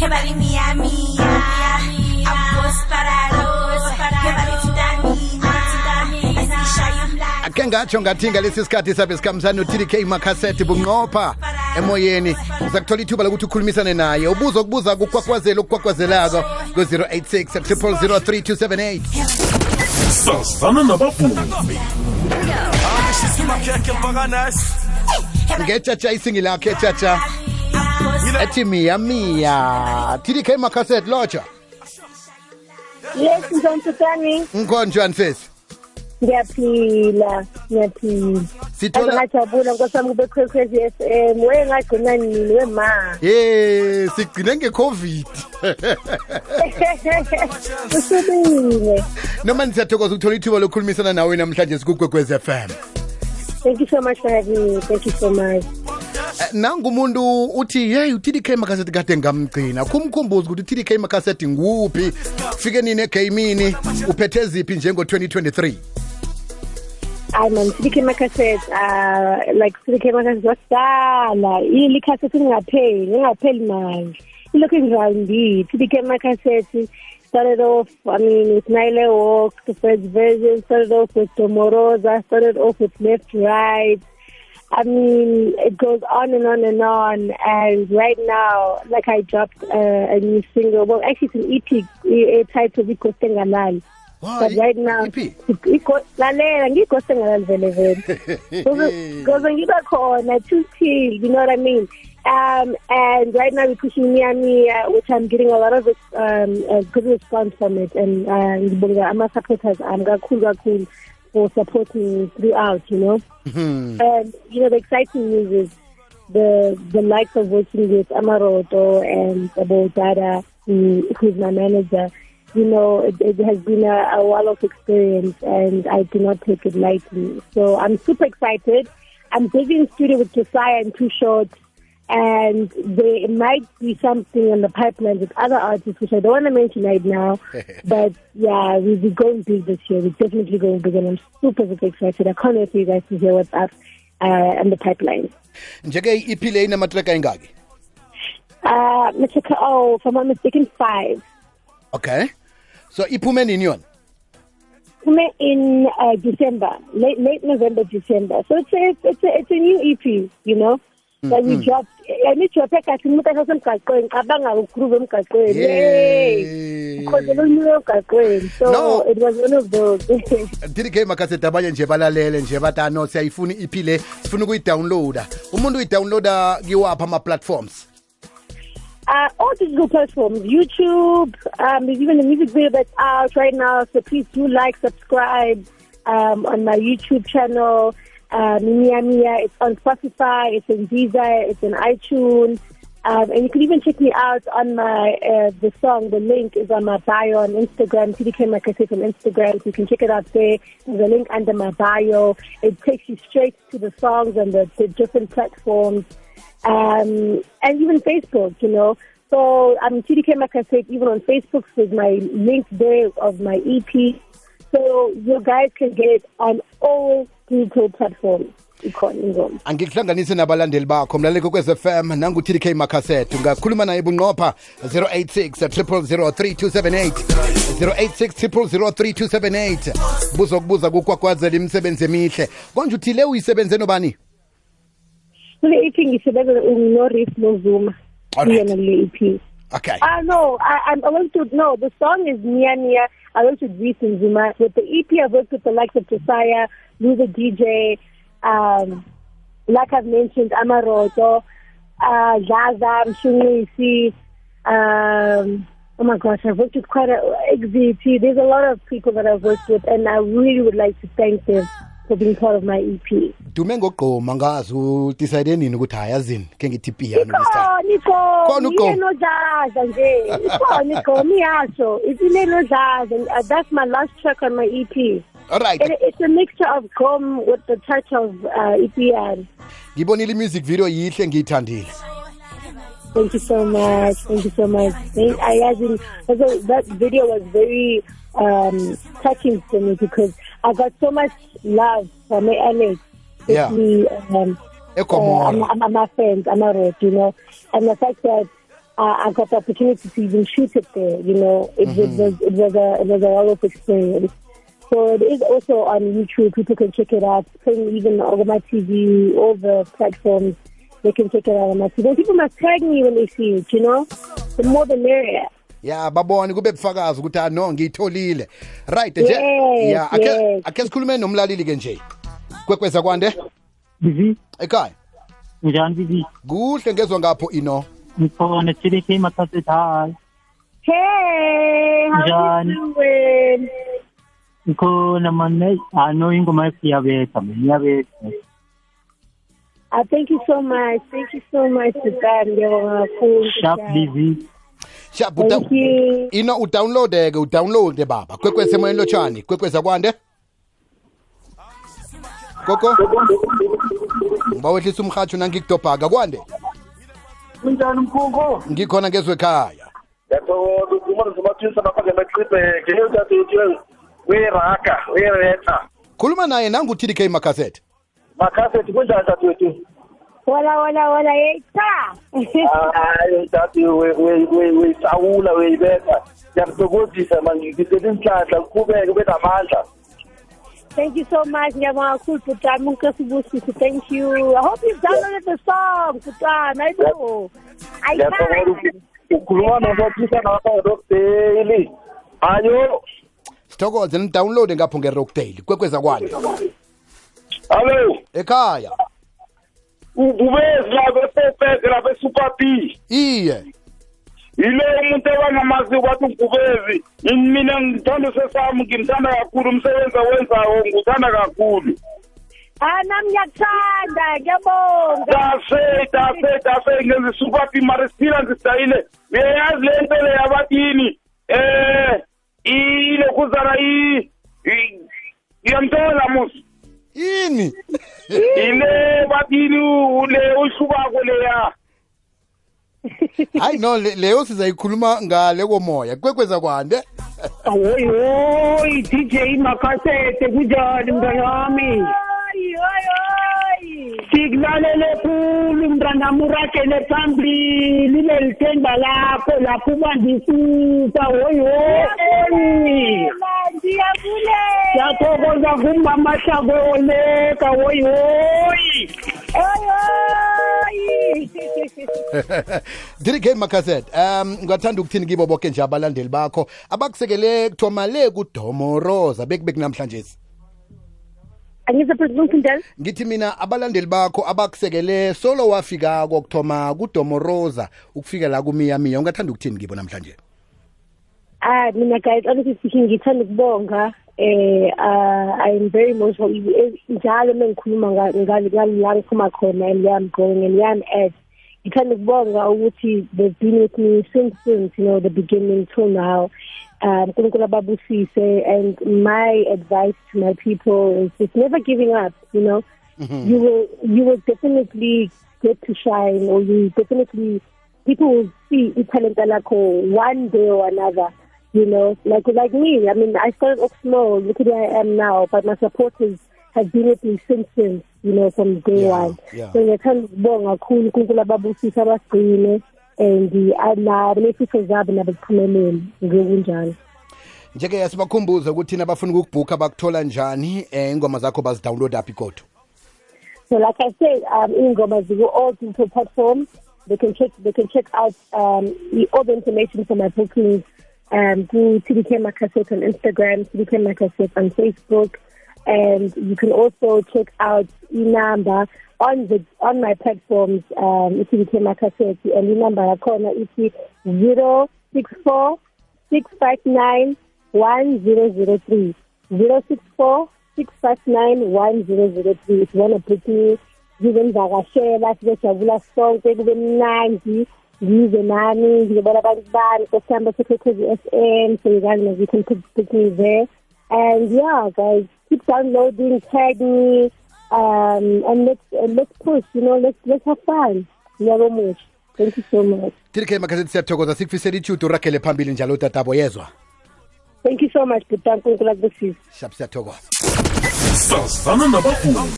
Hebali mia mia, abos parados, hebali tidamina, esishaya umlando. ake ngatsho ngathi ngalesi sikhathi sabe sikhambisana no-tdk makasete bunqopha emoyeni. Uza kuthola ithuba lokuthi ukhulumisane naye. Ubuza kubuza kukwakwazela okukwakwazelako ku-086 3003278 sazana nabavumi ngetshatsha isingi lakho jaja ethi miya miya tdk makaset lotsha Yes, Ntontosani. nkonjani sesi Ngiyaphila, ngiyaphila. Sithola- ngajabula nkosami kube Kwekwezi FM. Weye ngagcina nini wema. ye sigcine ngecovid Usubile. noma nisiyathokoza ukuthola ithuba lokukhulumisana nawe namhlanje sikugwegwez fm Thank you so much for having me. Thank you so much. Eh, nangumuntu uthi hey u-tdk makhasethi kade ngamgcina khumkhumbuza ukuthi u-tdk nguphi fike nini egeyimini uphethe ziphi njengo-2023 Hayi man, CDK Makaset, uh, like CDK Makaset wasala Ili lingapheli ingapheli, ingapheli manje. Ilokhu ingirandi. CDK macaset started off, I mean, with Nile Walk, the first version, started off with domoroza started off with Left Right. I mean, it goes on and on and on. And right now, like I dropped uh, a new single. Well, actually, it's an EP uh, titled Iko Stengalali. But right now, lalela ngikose ngalali vele vele because ngiba khona to chill you know what i mean um and right now we're pushing Mia Mia which i'm getting a lot of um a good response from it and uh ngibonga ama supporters am kakhulu kakhulu for supporting me throughout you know mm-hmm. and you know the exciting news is the the likes of working with Amaroto and Abo Dada, who, who's my manager. You know, it, it has been a, a while of experience, and I do not take it lightly. So I'm super excited. I'm busy in studio with Josiah and Too Short, and there might be something in the pipeline with other artists, which I don't want to mention right now. but yeah, we'll be going big this year. We're definitely going big, and I'm super, super excited. I can't wait for you guys to hear what's up uh, in the pipeline. njeke iphi le inamatreka ayingaki Uh, oh, if I'm not mistaken, five. okay so iphume nini yona Come in uh, December, late late November, December. So it's a it's a it's a new EP, you know. That we dropped. I need to pick at umuntu asemgaqweni cabanga ukukhruba emgaqweni. Hey. Ukhozela unyuke emgaqweni. So No. it was one of those. tdk makhasethi abanye nje balalele nje siyayifuna sifuna ukuyidownloada umuntu uyidownloada kiwaphi ama-platforms Uh, all digital platforms, YouTube, um, there's even a music video that's out right now. So please do like, subscribe um, on my YouTube channel. Uh, Mia Mia. It's on Spotify, it's in Deezer, it's in iTunes. Um, and you can even check me out on my, uh, the song, the link is on my bio on Instagram, TDK Makase on Instagram. So you can check it out there. There's a link under my bio. It takes you straight to the songs and the, the different platforms um, and even Facebook, you know. So I'm TDK Makaset even on Facebook with my link there of my EP. So you guys can get it on all digital platforms. Ikon angikuhlanganise nabalandeli bakho mlaleko kwez fm nangu-tdk makhaset ungakhuluma naye bunqopha 086 0003278 086 0003278 buzokubuza kukwakwazela imisebenzi emihle konje uthi le uyisebenze nobani So the EP ngisebenza no riff no Zuma. Alright. Okay. Ah no, I, I I went to no. The song is Mia Mia. I worked with Reese Zuma. With the EP, I've worked with the likes of Josiah, Lou the DJ, um, like I've mentioned, Amaroto, uh, Zaza, Mshunisi, um, oh my gosh, I've worked with quite a, XZT. There's a lot of people that I've worked with, and I really would like to thank them for being part of my EP. dume ngogqoma ngazi udicide nini ukuthi hayi yazini ke ngithi piano this time Khona Khona igqomi, ugqomi. nodlaza nje. Ikhona igqomi yasho. Isile nodlaza. and, uh, That's my last track on my EP. Alright. It, it's a mixture of gqom with the touch of uh, EPN. ngibonile i-music video yihle ngiyithandile Thank you so much. Thank you so much. Thank, I that video was very um, touching for me because I got so much love from Alex. Yeah. especially, Um, uh, I'm, I'm, I'm a friend, I'm a road, you know. And the fact that uh, I got the opportunity to even shoot it there. You know, it, it was it was a it was a wonderful experience. So it is also on YouTube. People can check it out. It's playing even on my TV, all the platforms. They can check it out on my TV. And people must tag me when they see it. You know, the more the merrier. Ya babone kube bufakazi ukuthi ah no ngiyitholile right nje Yes, ya ake yes. ake sikhulume nomlaleli ke nje kwekweza kwande Bizi, ekhaya njani bizi? kuhle ngezwe ngapho ino Ngikhona TDK Makhaset hi. Hey, how Njani? you doing? Ngikhona man, I know ingoma yakho iyabetha, man, iyabetha. Uh, thank you so much. Thank you so much, Stan. Ngiyabonga kakhulu. Sharp Stan. busy. Sharp Thank you. ino udownloade ke udownloade baba. Kwekwezi emoyeni lotshani kwekweza kwande koko? Ngiba wehlisa umhatsho nangikudobhaka. Kwande kunjani mkhukho ngikhona ngezwe ekhaya. Ngiyathokoza. Ukhuluma nozomathisa lapha ngemeqibheke udadethu weraga wereta khuluma naye nangu-tdk makasete makasete kunjani dadethu Hola, hola, hola, eita! Hayi, dati wesawula weyibeka. Ngiyakuthokozisa manje ngidele inhlanhla kuqhubeke ube namandla. Thank you so much, ngiyabonga kakhulu Putana, uNkosi Busisi, thank you. I hope you've downloaded the song, Putana, I do. I can. Ukhuluma nobathisa nabo Rock Daily. Ayo. Sithokoze, nidownload ngapho nge-Rock Daily, kwekweza kwani. Hello. Ekhaya. Ubezi lapha esepeke lapha esuper b iye yilo umuntu ebangamazi wathi ugubezi mina ngithanda sesami ngimthanda kakhulu umsebenzi awenzayo nguthanda kakhulu Ah, nami ngiyakuthanda. Ngiyabonga. dase dase dase ngenza isupapi mara siphila ngisayile uyayazi le nto le yabathini eh ilokhuzana iyamthola musi ini ile bathini le uhlubako leya hayi no le- leyo sizayikhuluma ngale komoya kwekweza kwande Oyoy, DJ Makasete, kunjani mntwana wami? Oy, oy, oy. Sikulalele khulu mntwana uragele phambili leli themba lakho lapho ubandisuka oyoy. Ndiyabulela. Siyathokoza kumama hlakwe oleka woyi. Oy, oy. tdk makaset um ngathanda ukuthini kibo boke nje abalandeli bakho? Abakusekele kuthoma le kudomoroza bekube kunamhlanje President ngithi mina abalandeli bakho abakusekele solo wafikako kuthoma kudomoroza ukufika la kumiyamiya ungathanda ukuthini kibo namhlanje Ah, mina guys, honestly speaking, ngithanda ukubonga. Eh, uh, I am very emotional. Njalo mengikhuluma nga- ngale ngale la ngiphuma khona and where I'm going and where I'm at. Ngithanda ukubonga ukuthi they've been with me since since you know the beginning till now. Um, uNkulunkulu ababusise and my advice to my people is just never giving up. You know, you will you will definitely get to shine, or you definitely people will see talent lakho one day or another. You know, like like me. I mean, I started off small. Look at where I am now. But my supporters have been with me since since. You know, from day Yeah, one. yeah. So ngiyathanda ukubonga kakhulu uNkulunkulu ababusisa abasigcine and nabo nefiso zabo nabo ziphumelele ngekunjalo. njeke sibakhumbuze ukuthi thina bafuna ukukubhukha bakuthola njani um ingoma zakho bazidownload aphi kodwa So like I said, um, Ingoma Zigo, all digital platforms, they can check, they can check out, um, the, all the information for my bookings, um, through TDK Makaset on Instagram, TDK Makaset on Facebook, and you can also check out e-number on the, on my platforms, um, TDK Makaset, and e-number corner is 064 659 1003. 064 659 if you want to book me kube mnandi ngize nami ngizobona abantu bani sesihamba ngize nani ngizobona abantu bani kosihamba sekwekhezi s m sengazi nazithi ngikhize and yeah guys keep downloading tag me um and let's uh, let's push you know let's let's have fun. Nyako musha thank you so much. Tirikhe makhasethi siyathokoza. Sikufisela itude uragele phambili njalo utatabo yezwa? Thank you so much butankunkulakusisa shap siyathokoza. Sasana nabahumi